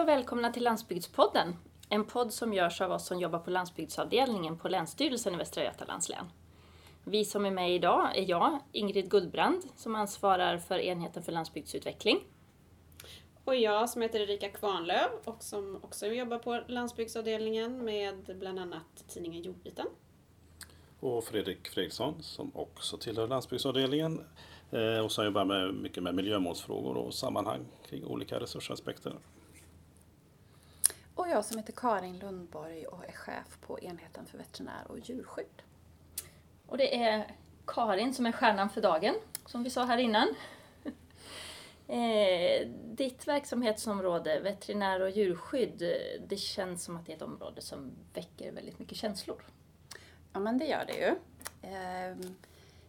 och välkomna till Landsbygdspodden. En podd som görs av oss som jobbar på landsbygdsavdelningen på Länsstyrelsen i Västra Götalands län. Vi som är med idag är jag, Ingrid Guldbrand, som ansvarar för enheten för landsbygdsutveckling. Och jag som heter Erika Kvarnlöv och som också jobbar på landsbygdsavdelningen med bland annat tidningen Jordbiten. Och Fredrik Fredriksson som också tillhör landsbygdsavdelningen eh, och som jobbar med, mycket med miljömålsfrågor och sammanhang kring olika resursaspekter. Och jag som heter Karin Lundborg och är chef på enheten för veterinär och djurskydd. Och det är Karin som är stjärnan för dagen, som vi sa här innan. Eh, ditt verksamhetsområde, veterinär och djurskydd, det känns som att det är ett område som väcker väldigt mycket känslor. Ja, men det gör det ju. Eh,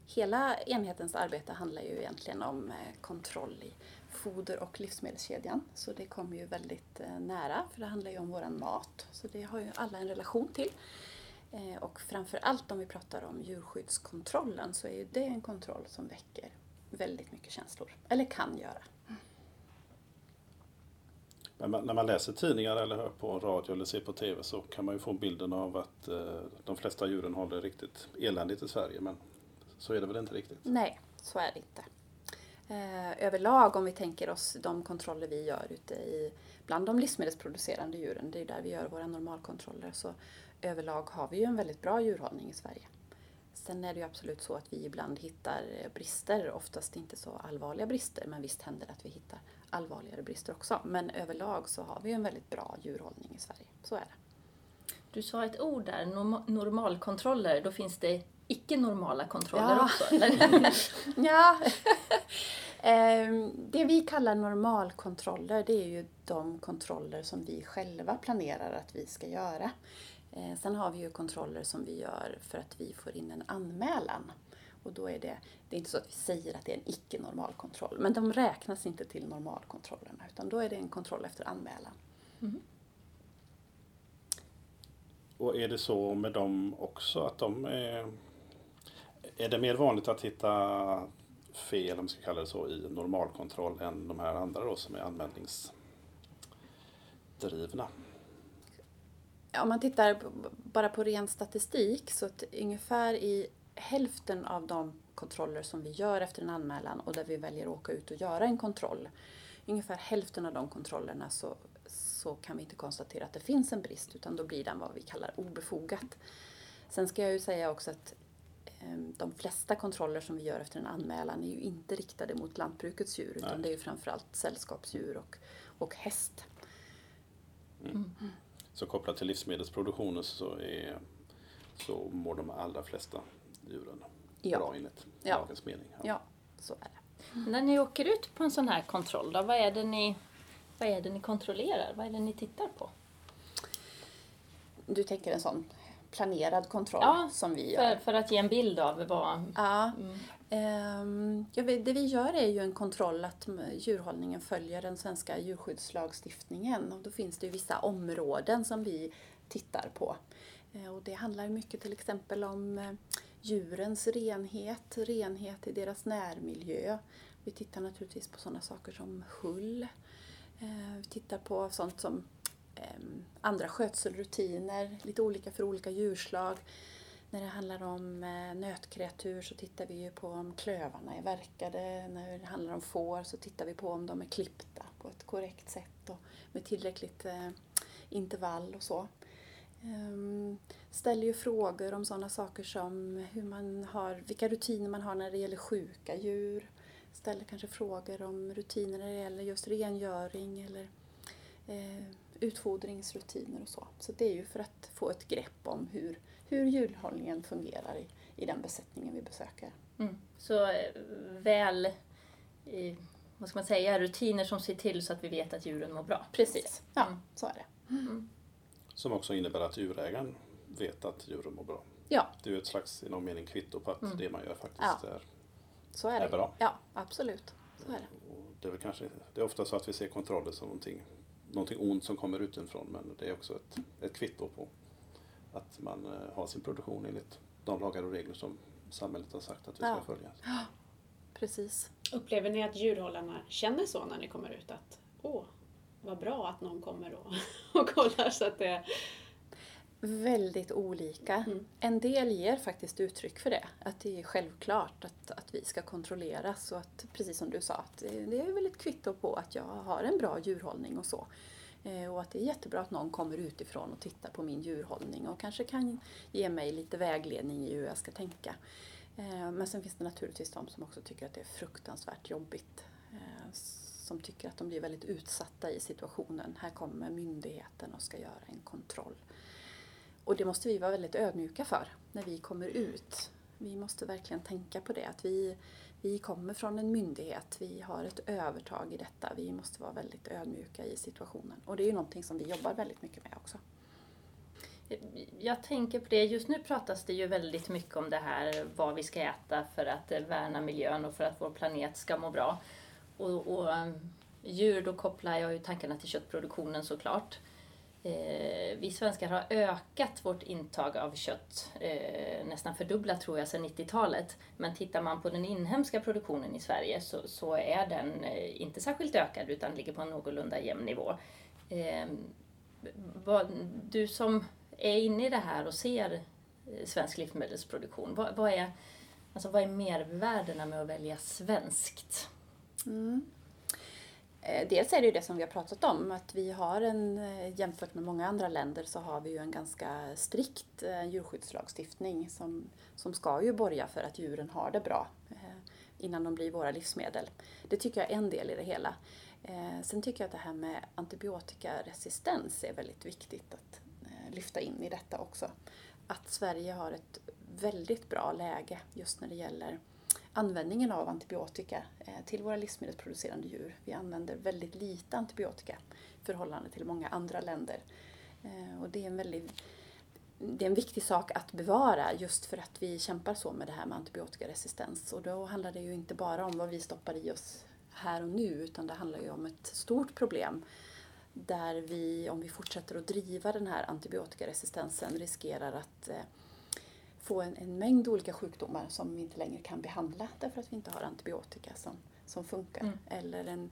hela enhetens arbete handlar ju egentligen om eh, kontroll i foder och livsmedelskedjan. Så det kommer ju väldigt eh, nära, för det handlar ju om våran mat. Så det har ju alla en relation till. Eh, och framför allt om vi pratar om djurskyddskontrollen så är ju det en kontroll som väcker väldigt mycket känslor. Eller kan göra. Men när man läser tidningar eller hör på radio eller ser på TV så kan man ju få bilden av att eh, de flesta djuren har det riktigt eländigt i Sverige. Men så är det väl inte riktigt? Nej, så är det inte. Eh, överlag om vi tänker oss de kontroller vi gör ute i bland de livsmedelsproducerande djuren, det är där vi gör våra normalkontroller, så överlag har vi ju en väldigt bra djurhållning i Sverige. Sen är det ju absolut så att vi ibland hittar eh, brister, oftast inte så allvarliga brister, men visst händer det att vi hittar allvarligare brister också. Men överlag så har vi en väldigt bra djurhållning i Sverige, så är det. Du sa ett ord där, normalkontroller, då finns det icke-normala kontroller Ja. också, eller? Ja. Ehm, det vi kallar normalkontroller det är ju de kontroller som vi själva planerar att vi ska göra. Eh, Sen har vi ju kontroller som vi gör för att vi får in en anmälan. Och då är det, det är inte så att vi säger att det är en icke-normal kontroll, men de räknas inte till normalkontrollerna utan då är det en kontroll efter anmälan. Och är det så med dem också att de är... Är det mer vanligt att hitta fel, om man ska kalla det så, i normalkontroll än de här andra då som är anmälningsdrivna? Om man tittar bara på ren statistik så att ungefär i hälften av de kontroller som vi gör efter en anmälan och där vi väljer att åka ut och göra en kontroll, ungefär hälften av de kontrollerna så, så kan vi inte konstatera att det finns en brist utan då blir den vad vi kallar obefogat. Sen ska jag ju säga också att de flesta kontroller som vi gör efter en anmälan är ju inte riktade mot lantbrukets djur utan Nej. det är ju framförallt sällskapsdjur och, och häst. Så kopplat till livsmedelsproduktionen så, är, så mår de allra flesta djuren Ja. bra enligt Ja. lagens mening. Ja, så är det. När ni åker ut på en sån här kontroll, då, vad, är det ni, vad är det ni kontrollerar? Vad är det ni tittar på? Du tänker en sån planerad kontroll Ja, som vi För, gör? för att ge en bild av vad... Ja. Ehm, ja, det vi gör är ju en kontroll att djurhållningen följer den svenska djurskyddslagstiftningen. Och då finns det ju vissa områden som vi tittar på. Eh, Och det handlar mycket till exempel om eh, djurens renhet, renhet i deras närmiljö. Vi tittar naturligtvis på sådana saker som hull. Eh, Vi tittar på sånt som Ehm, andra skötselrutiner, lite olika för olika djurslag. När det handlar om eh, nötkreatur så tittar vi ju på om klövarna är verkade. När det handlar om får så tittar vi på om de är klippta på ett korrekt sätt och med tillräckligt eh, intervall och så. Ehm, ställer ju frågor om sådana saker som hur man har, vilka rutiner man har när det gäller sjuka djur. Ställer kanske frågor om rutiner när det gäller just rengöring eller eh, utfodringsrutiner och så. Så det är ju för att få ett grepp om hur, hur djurhållningen fungerar i, i den besättningen vi besöker. Mm. Så eh, väl, eh, vad ska man säga, rutiner som ser till så att vi vet att djuren mår bra. Precis, ja Mm. så är det. Som också innebär att djurägaren vet att djuren mår bra. Ja, Det är ju ett slags, i någon mening, kvitto på att det man gör faktiskt Ja. är, så är är det. bra. Ja, absolut. Så är det. Och det, är väl kanske, det är ofta så att vi ser kontroller som någonting, någonting ont som kommer utifrån men det är också ett, ett kvitto på att man eh, har sin produktion enligt de lagar och regler som samhället har sagt att vi ska Ja. följa. Precis. Upplever ni att djurhållarna känner så när ni kommer ut att åh, vara bra att någon kommer och, och kollar så att det... Väldigt olika. Mm. En del ger faktiskt uttryck för det. Att det är självklart att, att vi ska kontrolleras och att, precis som du sa, att det, är väl ett kvitto på att jag har en bra djurhållning och så. Eh, och att det är jättebra att någon kommer utifrån och tittar på min djurhållning och kanske kan ge mig lite vägledning i hur jag ska tänka. Eh, men sen finns det naturligtvis de som också tycker att det är fruktansvärt jobbigt. Eh, som tycker att de blir väldigt utsatta i situationen. Här kommer myndigheten och ska göra en kontroll. Och det måste vi vara väldigt ödmjuka för när vi kommer ut. Vi måste verkligen tänka på det, att vi, vi kommer från en myndighet, vi har ett övertag i detta. Vi måste vara väldigt ödmjuka i situationen. Och det är ju någonting som vi jobbar väldigt mycket med också. Jag tänker på det, just nu pratas det ju väldigt mycket om det här vad vi ska äta för att värna miljön och för att vår planet ska må bra. Och, och ehm, djur, då kopplar jag ju tankarna till köttproduktionen såklart. Eh, vi svenskar har ökat vårt intag av kött, eh, nästan fördubblat tror jag sedan 90-talet. Men tittar man på den inhemska produktionen i Sverige så, så är den eh, inte särskilt ökad utan ligger på en någorlunda jämn nivå. Eh, vad, du som är inne i det här och ser eh, svensk livsmedelsproduktion, vad, vad, är, alltså vad är mervärdena med att välja svenskt? Mm. Eh, dels är det ju det som vi har pratat om, att vi har en, eh, jämfört med många andra länder så har vi ju en ganska strikt eh, djurskyddslagstiftning som, som ska ju borga för att djuren har det bra innan de blir våra livsmedel. Det tycker jag är en del i det hela. Sen tycker jag att det här med antibiotikaresistens är väldigt viktigt att lyfta in i detta också. Att Sverige har ett väldigt bra läge just när det gäller användningen av antibiotika eh, till våra livsmedelsproducerande djur. Vi använder väldigt lite antibiotika i förhållande till många andra länder. Eh, och det är en väldigt det är en viktig sak att bevara just för att vi kämpar så med det här med antibiotikaresistens. Och då handlar det ju inte bara om vad vi stoppar i oss här och nu utan det handlar ju om ett stort problem där vi, om vi fortsätter att driva den här antibiotikaresistensen, riskerar att eh, få en, en, mängd olika sjukdomar som vi inte längre kan behandla därför att vi inte har antibiotika som, som funkar. Mm. Eller en,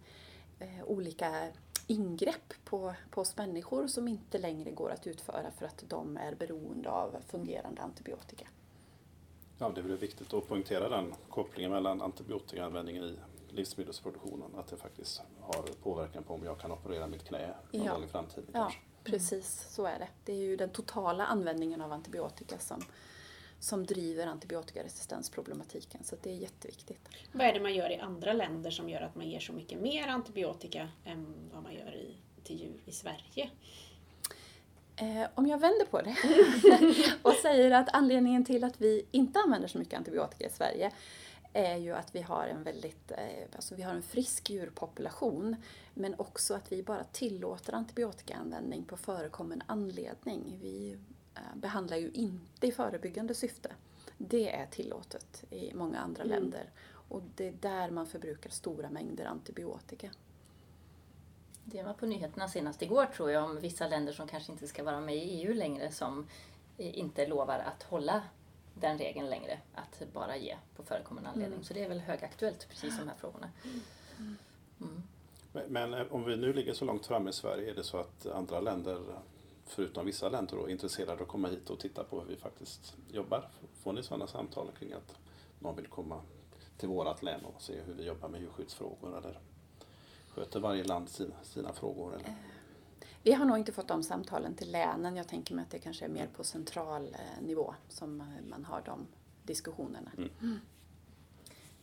eh, olika ingrepp på, på oss människor som inte längre går att utföra för att de är beroende av fungerande antibiotika. Ja, det är viktigt att poängtera den kopplingen mellan antibiotikaanvändningen i livsmedelsproduktionen. Att det faktiskt har påverkan på om jag kan operera mitt knä någon ja. gång i framtiden. Ja, kanske. precis så är det. Det är ju den totala användningen av antibiotika som, som driver antibiotikaresistensproblematiken. Så det är jätteviktigt. Vad är det man gör i andra länder som gör att man ger så mycket mer antibiotika än vad man gör i, till djur i Sverige? Eh, om jag vänder på det och säger att anledningen till att vi inte använder så mycket antibiotika i Sverige är ju att vi har en väldigt eh, alltså vi har en frisk djurpopulation men också att vi bara tillåter antibiotikaanvändning på förekommen anledning. Vi behandlar ju inte i förebyggande syfte. Det är tillåtet i många andra mm. länder och det är där man förbrukar stora mängder antibiotika. Det var på nyheterna senast igår tror jag om vissa länder som kanske inte ska vara med i EU längre som eh, inte lovar att hålla den regeln längre, att bara ge på förekommande anledning. Mm. Så det är väl högaktuellt, precis de här frågorna. Mm. Men, men, eh, om vi nu ligger så långt fram i Sverige, är det så att andra länder, förutom vissa länder, då, är intresserade av att komma hit och titta på hur vi faktiskt jobbar? Får ni sådana samtal kring att någon vill komma till vårt län och se hur vi jobbar med djurskyddsfrågor? Eller sköter varje land sina, sina frågor? Eller? Vi har nog inte fått de samtalen till länen. Jag tänker mig att det kanske är mer på central eh, nivå som eh, man har de diskussionerna. Mm.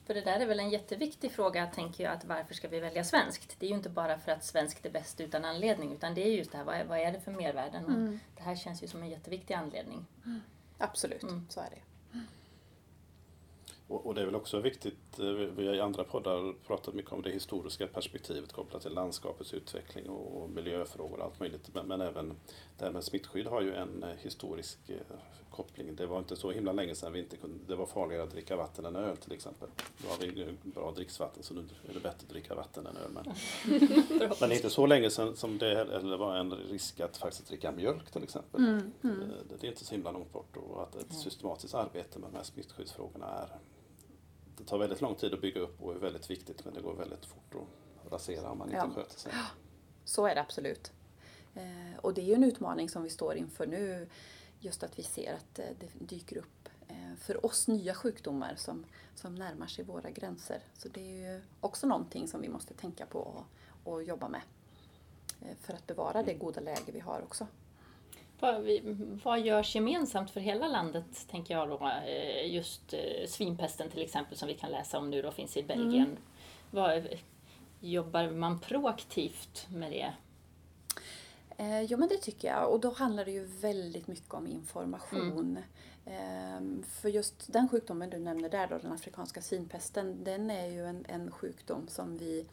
För det där är väl en jätteviktig fråga, tänker jag, att varför ska vi välja svenskt? Det är ju inte bara för att svenskt är bäst utan anledning, utan det är just det här, vad är, vad är det för mervärden? Mm. Det här känns ju som en jätteviktig anledning. Mm. Absolut, mm. så är det. Och, och, det är väl också viktigt, eh, vi har i andra poddar pratat mycket om det historiska perspektivet kopplat till landskapets utveckling och, och miljöfrågor och allt möjligt. Men, men, även det här med smittskydd har ju en eh, historisk eh, koppling. Det var inte så himla länge sedan vi inte kunde, det var farligare att dricka vatten än öl till exempel. Då har vi bra dricksvatten så nu är det bättre att dricka vatten än öl. Men, men inte så länge sedan som det eller var en risk att faktiskt dricka mjölk till exempel. Mm, mm. Det, det, är inte så himla långt bort och att ett systematiskt arbete med de här smittskyddsfrågorna är det tar väldigt lång tid att bygga upp och är väldigt viktigt men det går väldigt fort att rasera om man inte ja. sköter sig. Så är det absolut. Eh, och det är ju en utmaning som vi står inför nu. Just att vi ser att eh, det dyker upp eh, för oss nya sjukdomar som, som närmar sig våra gränser. Så det är ju också någonting som vi måste tänka på och, och jobba med. För att bevara det goda läge vi har också. Vad, görs gemensamt för hela landet, tänker jag då? Eh, Just eh, svinpesten till exempel som vi kan läsa om nu då finns i Belgien. Vad, jobbar man proaktivt med det? Eh, jo men det tycker jag och då handlar det ju väldigt mycket om information. Ehm, för just den sjukdomen du nämner där då, den afrikanska svinpesten, den är ju en, en sjukdom som vi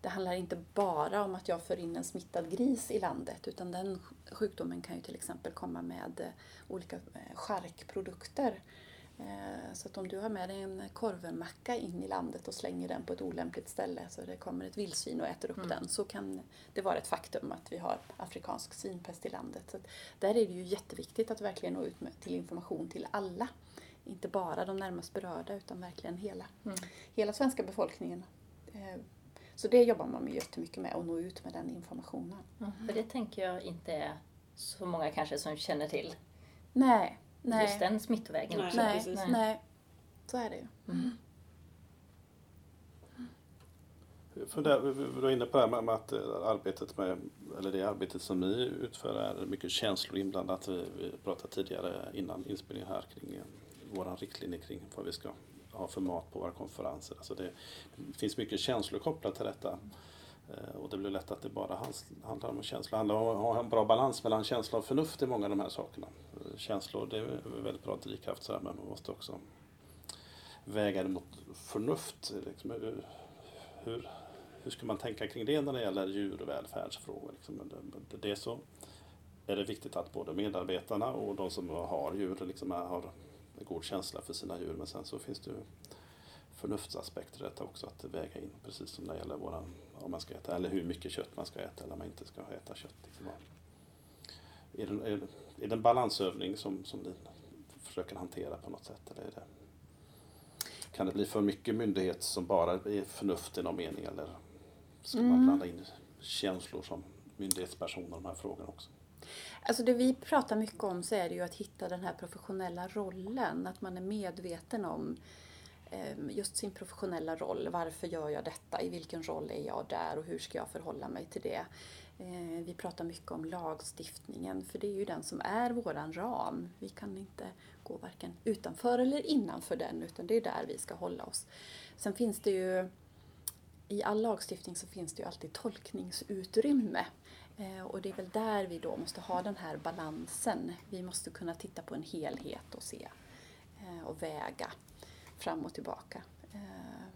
det handlar inte bara om att jag för in en smittad gris i landet utan den sj- sjukdomen kan ju till exempel komma med eh, olika eh, charkprodukter. Eh, Så att om du har med dig en korvenmacka in i landet och slänger den på ett olämpligt ställe så det kommer ett vildsvin och äter upp den så kan det vara ett faktum att vi har afrikansk svinpest i landet. Så där är det ju jätteviktigt att verkligen nå ut med, till information till alla. Inte bara de närmast berörda utan verkligen hela, hela svenska befolkningen. Så det jobbar man med jättemycket med, att nå ut med den informationen. För det tänker jag inte är så många kanske som känner till. Nej, nej. Just den smittovägen Nej. Nej, precis. nej. Så är det ju. För där, vi var inne på det här med, att eh, arbetet med, eller det arbetet som ni utför är mycket känslor inblandat. Vi, vi pratade tidigare innan inspelningen här kring eh, våran riktlinje kring vad vi ska har för mat på våra konferenser. Alltså det, det finns mycket känslor kopplat till detta. Eh, och det blir lätt att det bara handlar om känslor. Det handlar om att ha en bra balans mellan känsla och förnuft i många av de här sakerna. Eh, känslor, det är väldigt bra drivkraft men man måste också väga det mot förnuft. Eh, liksom, hur- hur, ska man tänka kring det när det gäller djurvälfärdsfrågor? och välfärdsfrågor? Liksom, det- Dels så är det viktigt att både medarbetarna och de som har djur liksom har god känsla för sina djur. Men sen så finns det ju förnuftsaspekter i detta också att väga in. Precis som när det gäller våran, om man ska äta, eller hur mycket kött man ska äta eller om man inte ska äta kött. Liksom. Är, det, är, är det en balansövning som, som ni försöker hantera på något sätt? Eller är det, kan det bli för mycket myndighet som bara är förnuft i någon mening eller ska man blanda in känslor som myndighetsperson i de här frågorna också? Alltså det vi pratar mycket om så är det ju att hitta den här professionella rollen. Att man är medveten om ehm, just sin professionella roll. Varför gör jag detta? I vilken roll är jag där och hur ska jag förhålla mig till det? Eh, vi pratar mycket om lagstiftningen för det är ju den som är våran ram. Vi kan inte gå varken utanför eller innanför den utan det är där vi ska hålla oss. Sen finns det ju i all lagstiftning så finns det ju alltid tolkningsutrymme. Eh, Och det är väl där vi då måste ha den här balansen. Vi måste kunna titta på en helhet och se eh, och väga fram och tillbaka. Eh,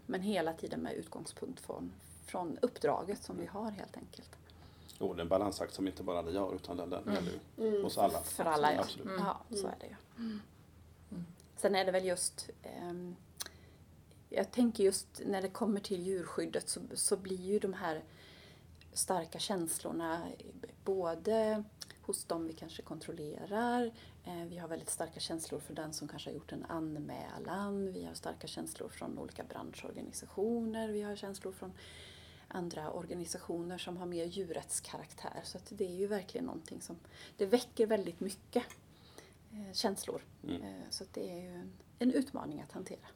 Men hela tiden med utgångspunkt från, från uppdraget som vi har helt enkelt. Jo, det är en balansakt som inte bara ni har utan den, den gäller ju oss alla. För alla ja. Absolut. Ja, så är det ju. Sen är det väl just ehm, jag tänker just när det kommer till djurskyddet så, så blir ju de här starka känslorna både hos dem vi kanske kontrollerar, eh, vi har väldigt starka känslor för den som kanske har gjort en anmälan, vi har starka känslor från olika branschorganisationer, vi har känslor från andra organisationer som har mer djurrättskaraktär. Så att det är ju verkligen någonting som, det väcker väldigt mycket eh, känslor. Mm. Eh, så att det är ju en, en utmaning att hantera.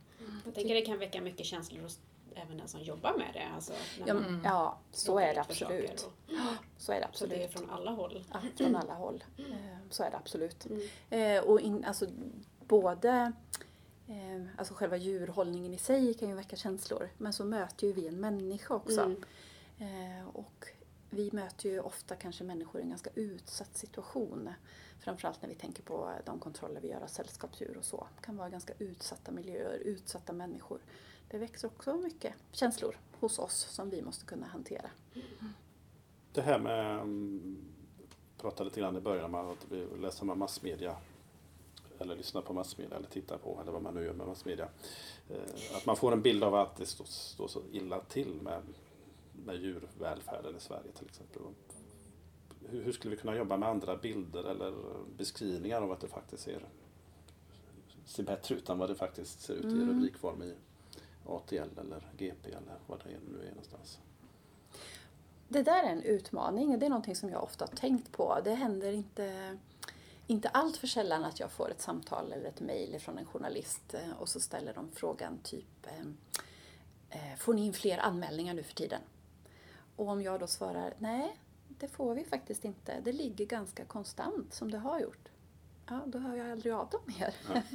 Jag tänker det kan väcka mycket känslor hos även den som jobbar med det. Alltså, Ja, man ja så är det absolut. och- Så är det Så det är absolut. från alla håll. Ja, från alla håll. Eh, Så är det absolut. Mm. Eh, Och in, alltså, både eh, alltså själva djurhållningen i sig kan ju väcka känslor. Men så möter ju vi en människa också. Mm. Och vi möter ju ofta kanske människor i en ganska utsatt situation. Framförallt när vi tänker på de kontroller vi gör av sällskapsdjur och så. Det kan vara ganska utsatta miljöer, utsatta människor. Det växer också mycket känslor hos oss som vi måste kunna hantera. Det här med, um, pratade lite grann i början om att läser med massmedia eller lyssnar på massmedia eller tittar på eller vad man nu gör med massmedia. Eh, Att man får en bild av att det står, så illa till med, med djurvälfärden i Sverige till exempel. Hur, hur skulle vi kunna jobba med andra bilder eller beskrivningar av att det faktiskt ser, ser bättre ut än vad det faktiskt ser ut i rubrikform i ATL eller GP eller vad det nu är någonstans. Det där är en utmaning och det är någonting som jag ofta har tänkt på. Det händer inte, inte allt för sällan att jag får ett samtal eller ett mejl från en journalist eh, och så ställer de frågan typ eh, eh, Får ni in fler anmälningar nu för tiden? Och om jag då svarar nej, det får vi faktiskt inte. Det ligger ganska konstant som det har gjort. Ja, då hör jag aldrig av dem mer. Ja.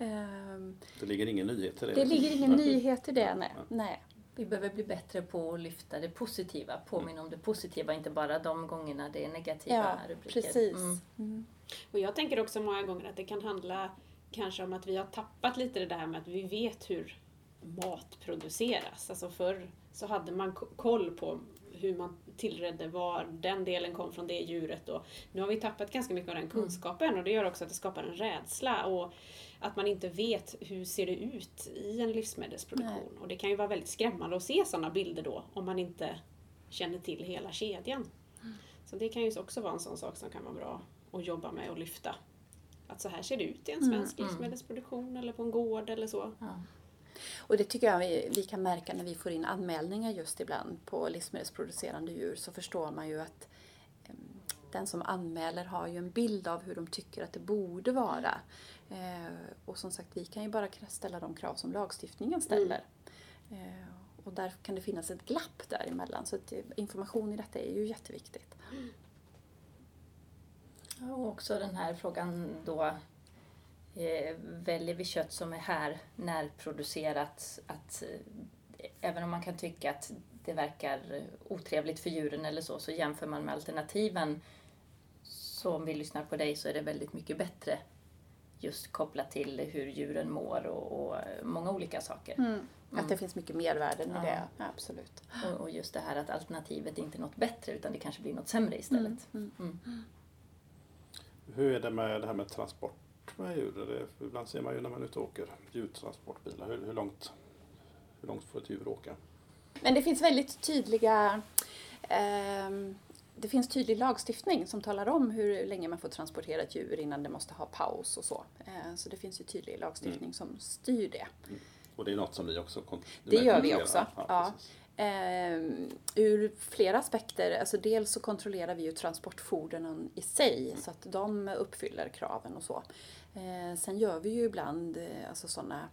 Ehm, det ligger ingen nyhet i det? Det ligger ingen nyhet i det, nej. nej. Vi behöver bli bättre på att lyfta det positiva, påminna om det positiva, inte bara de gångerna det är negativa ja, rubriker. Precis. Mm. Mm. Och jag tänker också många gånger att det kan handla kanske om att vi har tappat lite det där med att vi vet hur mat produceras. Alltså förr så hade man koll på hur man tillredde var den delen kom från det djuret. Och nu har vi tappat ganska mycket av den mm. kunskapen och det gör också att det skapar en rädsla. Och att man inte vet hur ser det ut i en livsmedelsproduktion. Nej. Och det kan ju vara väldigt skrämmande att se sådana bilder då om man inte känner till hela kedjan. Mm. Så det kan ju också vara en sån sak som kan vara bra att jobba med och lyfta. Att så här ser det ut i en mm, svensk mm. livsmedelsproduktion eller på en gård eller så. Ja. Och det tycker jag vi, vi kan märka när vi får in anmälningar just ibland på livsmedelsproducerande djur så förstår man ju att den som anmäler har ju en bild av hur de tycker att det borde vara. Eh, och som sagt, vi kan ju bara ställa de krav som lagstiftningen ställer. Mm. Eh, och där kan det finnas ett glapp däremellan. Så att eh, information i detta är ju jätteviktigt. Mm. och också den här frågan då eh, väljer vi kött som är här närproducerat att eh, även om man kan tycka att det verkar otrevligt för djuren eller så, så jämför man med alternativen så om vi lyssnar på dig så är det väldigt mycket bättre just kopplat till hur djuren mår och, och många olika saker. Mm. Mm. Att det finns mycket mervärden ja. i det, ja, absolut. Och, och, just det här att alternativet är inte är något bättre utan det kanske blir något sämre istället. Mm. mm. mm. Hur är det med det här med transport med djur? ibland ser man ju när man är ute och åker djurtransportbilar, hur, hur, långt, hur långt får ett djur åka? Men det finns väldigt tydliga eh, det finns tydlig lagstiftning som talar om hur länge man får transportera ett djur innan det måste ha paus och så. Eh, så det finns ju tydlig lagstiftning mm. som styr det. Mm. Och det är något som ni också Det gör vi också. Ja, ja. Um, ur flera aspekter, alltså dels så kontrollerar vi ju transportfordonen i sig mm. så att de uppfyller kraven och så. Uh, sen gör vi ju ibland uh, alltså sådana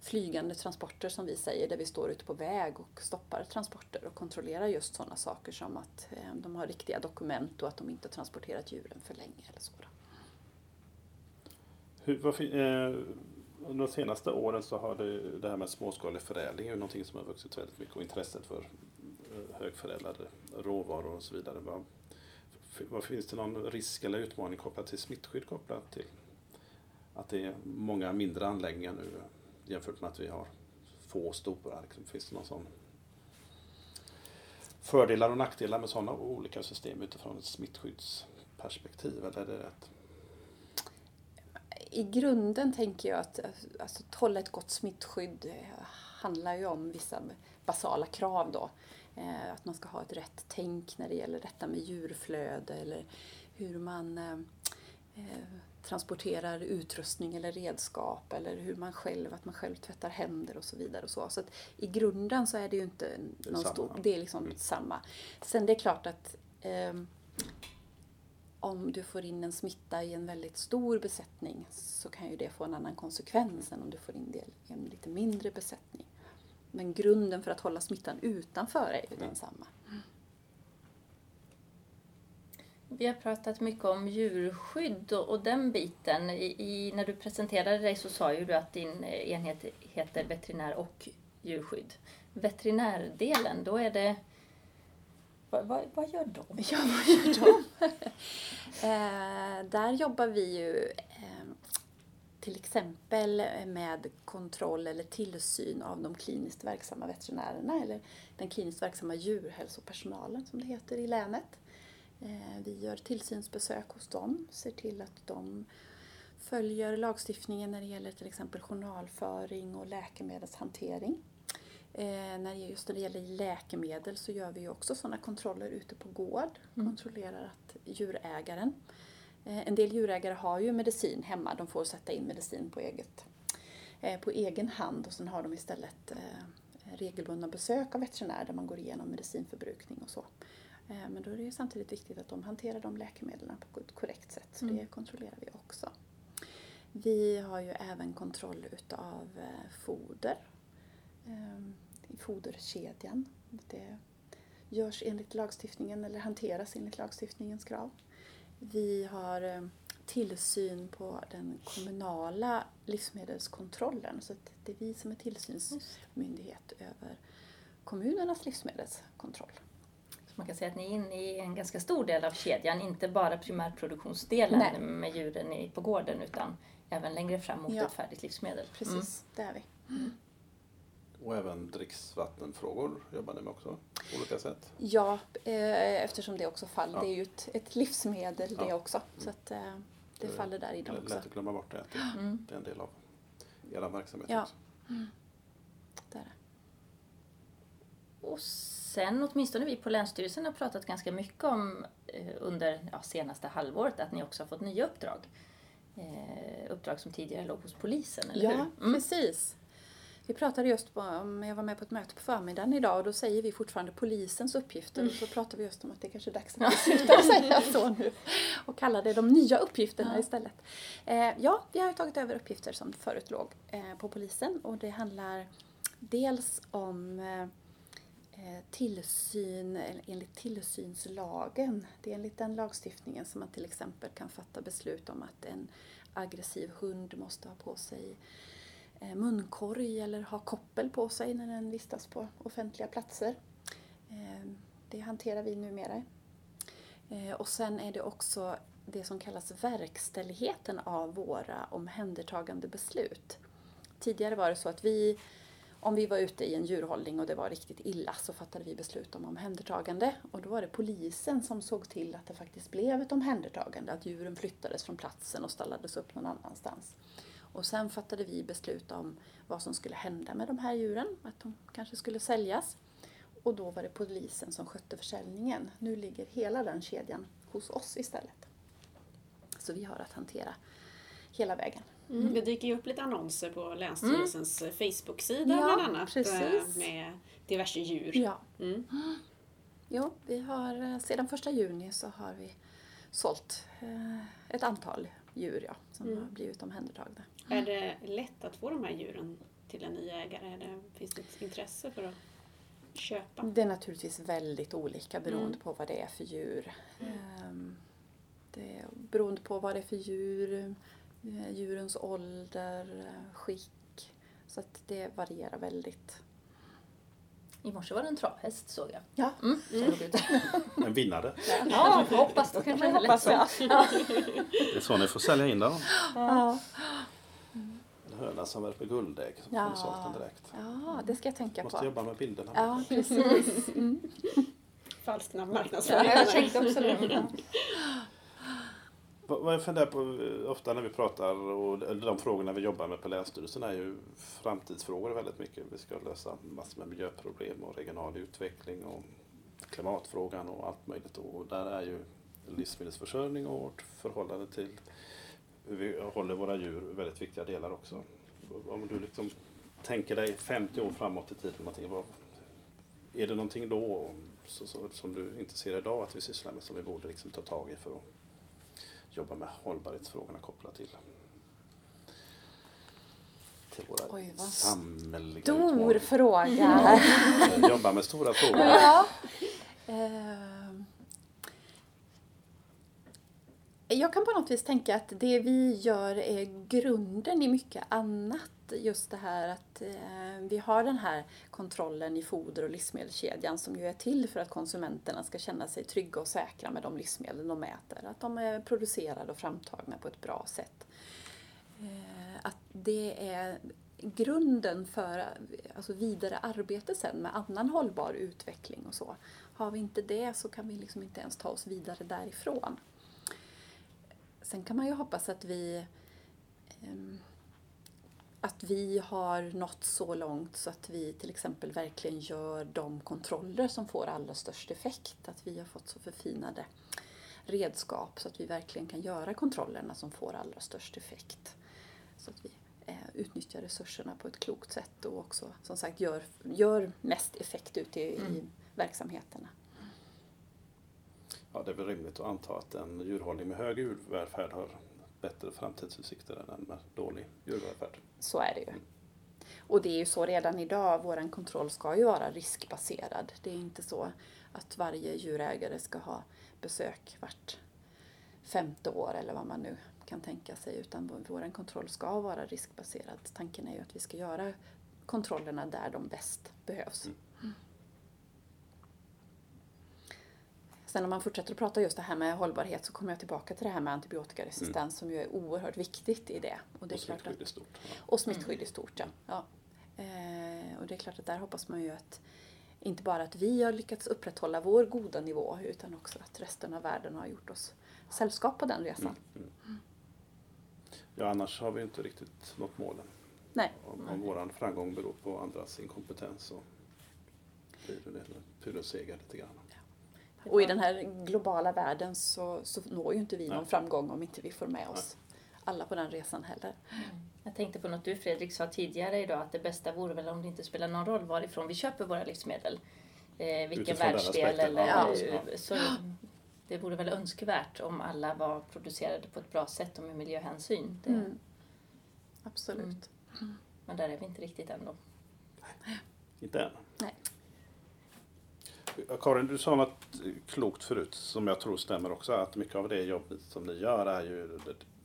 flygande transporter som vi säger, där vi står ute på väg och stoppar transporter och kontrollerar just sådana saker som att eh, de har riktiga dokument och att de inte transporterat djuren för länge eller så. Hur, varför, eh, under de senaste åren så har det, det här med småskalig förädling är någonting som har vuxit väldigt mycket och intresset för eh, högförädlade råvaror och så vidare. Vad, vad, finns det någon risk eller utmaning kopplat till smittskydd kopplat till att det är många mindre anläggningar nu jämfört med att vi har få stora. Liksom, finns det någon sån fördelar och nackdelar med sådana olika system utifrån ett smittskyddsperspektiv? Eller är det rätt? I grunden tänker jag att alltså, att hålla ett gott smittskydd handlar ju om vissa basala krav då. Eh, att man ska ha ett rätt tänk när det gäller detta med djurflöde eller hur man eh, eh transporterar utrustning eller redskap eller hur man själv, att man själv tvättar händer och så vidare. Och så så I grunden så är det ju inte det någon stor, det är liksom mm. samma. Sen det är klart att eh, om du får in en smitta i en väldigt stor besättning så kan ju det få en annan konsekvens än om du får in det i en lite mindre besättning. Men grunden för att hålla smittan utanför är ju mm. densamma. Vi har pratat mycket om djurskydd och, och den biten. I, I, när du presenterade dig så sa ju du att din eh, enhet heter veterinär och djurskydd. Veterinärdelen, då är det... Vad, vad, vad gör de? Ja, vad gör de? eh, där jobbar vi ju eh, till exempel med kontroll eller tillsyn av de kliniskt verksamma veterinärerna eller den kliniskt verksamma djurhälsopersonalen som det heter i länet. Eh, vi gör tillsynsbesök hos dem, ser till att de följer lagstiftningen när det gäller till exempel journalföring och läkemedelshantering. Eh, just när det gäller läkemedel så gör vi också sådana kontroller ute på gård. Mm. Kontrollerar att djurägaren eh, en del djurägare har ju medicin hemma, de får sätta in medicin på, eget, på egen hand och sen har de istället regelbundna besök av veterinär där man går igenom medicinförbrukning och så. Eh, men då är det ju samtidigt viktigt att de hanterar de läkemedlen på ett korrekt sätt, så Mm. det kontrollerar vi också. Vi har ju även kontroll utav eh, foder eh, i foderkedjan. Det görs enligt lagstiftningen eller hanteras enligt lagstiftningens krav. Vi har eh, tillsyn på den kommunala livsmedelskontrollen så det är vi som är tillsynsmyndighet över kommunernas livsmedelskontroll. Man kan säga att ni är inne i en ganska stor del av kedjan, inte bara primärproduktionsdelen Nej. med djuren i- på gården utan även längre fram mot Ja. ett färdigt livsmedel. Precis, det är vi. Och även dricksvattenfrågor jobbar ni med också på olika sätt. Ja, eh, eftersom det också faller. Ja. Det är ju ett, ett livsmedel det Ja. också. Så att eh, det Det- faller där i Det dem är också. lätt att glömma bort det. det- Mm. Det är en del av er verksamhet Ja. också. Där. Och sen åtminstone vi på Länsstyrelsen har pratat ganska mycket om eh, under ja, senaste halvåret att ni också har fått nya uppdrag. Eh, uppdrag som tidigare låg hos polisen, eller Ja, hur? Mm. precis. Vi pratade just om jag var med på ett möte på förmiddagen idag och då säger vi fortfarande polisens uppgifter och så pratar vi just om att det kanske är dags att vi slutar säga så nu och kallar det de nya uppgifterna Ja. istället. Eh, ja, vi har ju tagit över uppgifter som förut låg eh, på polisen och det handlar dels om eh, Eh, tillsyn enligt tillsynslagen. Det är enligt den lagstiftningen som man till exempel kan fatta beslut om att en aggressiv hund måste ha på sig eh, munkorg eller ha koppel på sig när den vistas på offentliga platser. Eh, det hanterar vi numera. Och sen är det också det som kallas verkställigheten av våra omhändertagande beslut. Tidigare var det så att vi, om vi var ute i en djurhållning och det var riktigt illa så fattade vi beslut om omhändertagande och då var det polisen som såg till att det faktiskt blev ett omhändertagande, att djuren flyttades från platsen och stallades upp någon annanstans. Och sen fattade vi beslut om vad som skulle hända med de här djuren, att de kanske skulle säljas. Och då var det polisen som skötte försäljningen. Nu ligger hela den kedjan hos oss istället. Så vi har att hantera hela vägen. Mm. Det dyker ju upp lite annonser på Länsstyrelsens Facebook-sida Ja, bland annat precis. eh, med diverse djur. Ja. Mm. Jo, vi har eh, sedan första juni så har vi sålt eh, ett antal djur ja, som Mm. har blivit omhändertagna. Är det lätt att få de här djuren till en ny ägare? Är det, finns det ett intresse för att köpa? Det är naturligtvis väldigt olika beroende Mm. på vad det är för djur. Ehm, Det beroende på vad det är för djur, djurens ålder, eh, skick. Så att det varierar väldigt. I morse var det en travhäst såg jag. Ja, Mm. som ute. En vinnare. Ja, hoppas kanske det är lätt så. Det är så ni får sälja in dem. ja. En höna som värper guldägg. Får Ja. ni sålt den direkt. ja det ska jag tänka Måste på. jobba med bilderna. Ja, precis. Mm. Falsk Ja, marknadsföring. jag tänkte också det. Vad jag funderar på eh, ofta när vi pratar och eller de frågorna vi jobbar med på Länsstyrelsen är ju framtidsfrågor väldigt mycket. Vi ska lösa massor med miljöproblem och regional utveckling och klimatfrågan och allt möjligt. Och där är ju livsmedelsförsörjning och vårt förhållande till hur vi håller våra djur väldigt viktiga delar också. Om du liksom tänker dig 50 år framåt i tiden, vad, är det någonting då som du inte ser idag att vi sysslar med som vi borde liksom ta tag i för att jobba med hållbarhetsfrågorna kopplat till, till våra Oj, vad samhälleliga Stor utmaningar. fråga. Eh, Jobba med stora frågor. Ja. Ehm. Jag kan på något vis tänka att det vi gör är grunden i mycket annat. Just det här att eh, vi har den här kontrollen i foder och livsmedelskedjan som ju är till för att konsumenterna ska känna sig trygga och säkra med de livsmedel de äter. Att de är producerade och framtagna på ett bra sätt. Eh, att det är grunden för alltså vidare arbete sen med annan hållbar utveckling och så. Har vi inte det så kan vi liksom inte ens ta oss vidare därifrån. Sen kan man ju hoppas att vi ehm, att vi har nått så långt så att vi till exempel verkligen gör de kontroller som får allra störst effekt. Att vi har fått så förfinade redskap så att vi verkligen kan göra kontrollerna som får allra störst effekt. Så att vi eh, utnyttjar resurserna på ett klokt sätt och också som sagt gör, gör mest effekt ute i, i verksamheterna. Ja, det är väl rimligt att anta att en djurhållning med hög djurvälfärd har bättre framtidsutsikter än en med dålig djurvälfärd. Så är det ju. Och det är ju så redan idag, vår kontroll ska ju vara riskbaserad. Det är inte så att varje djurägare ska ha besök vart femte år eller vad man nu kan tänka sig, utan vår kontroll ska vara riskbaserad. Tanken är ju att vi ska göra kontrollerna där de bäst behövs. Mm. Sen om man fortsätter att prata just det här med hållbarhet så kommer jag tillbaka till det här med antibiotikaresistens Mm. som ju är oerhört viktigt i det. Och, det är Och klart att, smittskydd i stort. Ja. och smittskydd i stort, ja. ja. Eh, och det är klart att där hoppas man ju att inte bara att vi har lyckats upprätthålla vår goda nivå utan också att resten av världen har gjort oss sällskap på den resan. ja, annars har vi inte riktigt nått målen. Nej. Om, om vår framgång beror på andras inkompetens så blir det en pyrrusseger lite grann. Och i den här globala världen så, så når ju inte vi någon framgång om inte vi får med oss alla på den resan heller. Jag tänkte på något du Fredrik sa tidigare idag att det bästa vore väl om det inte spelar någon roll varifrån vi köper våra livsmedel. Eh, vilken Utifrån världsdel eller... ja, eh, ja. Så det vore väl önskvärt om alla var producerade på ett bra sätt och med miljöhänsyn. Det, Mm. Absolut. Men där är vi inte riktigt än då. Inte än. Nej. Karin, du sa något klokt förut som jag tror stämmer också. Att mycket av det jobbet som ni gör är ju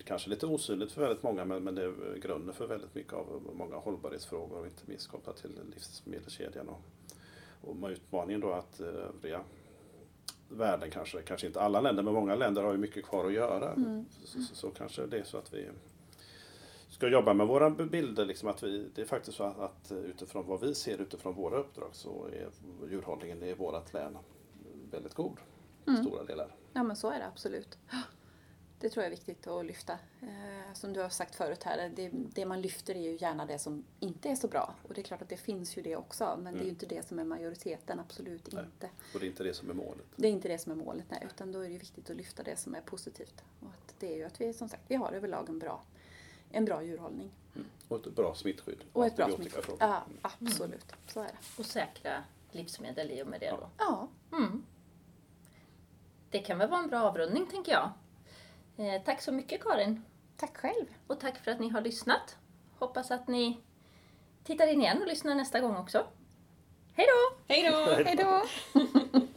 kanske lite osynligt för väldigt många men, men det är grunden för väldigt mycket av många hållbarhetsfrågor och inte minst kopplat till livsmedelskedjan. Och, och utmaningen då att eh, övriga världen kanske, kanske inte alla länder men många länder har ju mycket kvar att göra. Så, så, så kanske det är så att vi ska jobba med våra bilder. Liksom att vi, det är faktiskt så att, att utifrån vad vi ser utifrån våra uppdrag så är djurhållningen i vårt län väldigt god. i Stora delar. Ja men så är det absolut. Det tror jag är viktigt att lyfta. Eh, som du har sagt förut här, det, det man lyfter är ju gärna det som inte är så bra. Och det är klart att det finns ju det också, men det är ju inte det som är majoriteten, absolut Nej. inte. Och det är inte det som är målet. Det är inte det som är målet, nej, utan då är det ju viktigt att lyfta det som är positivt. Och att det är ju att vi, som sagt, vi har överlag en bra, en bra djurhållning. Och ett bra smittskydd. Och ett bra smittskydd. Ja, absolut. Så är det. Och säkra livsmedel i och med det då. Ja, Mm. Det kan väl vara en bra avrundning tänker jag. Eh, tack så mycket Karin. tack själv. Och tack för att ni har lyssnat. Hoppas att ni tittar in igen och lyssnar nästa gång också. Hej då! Hej då! Hej då!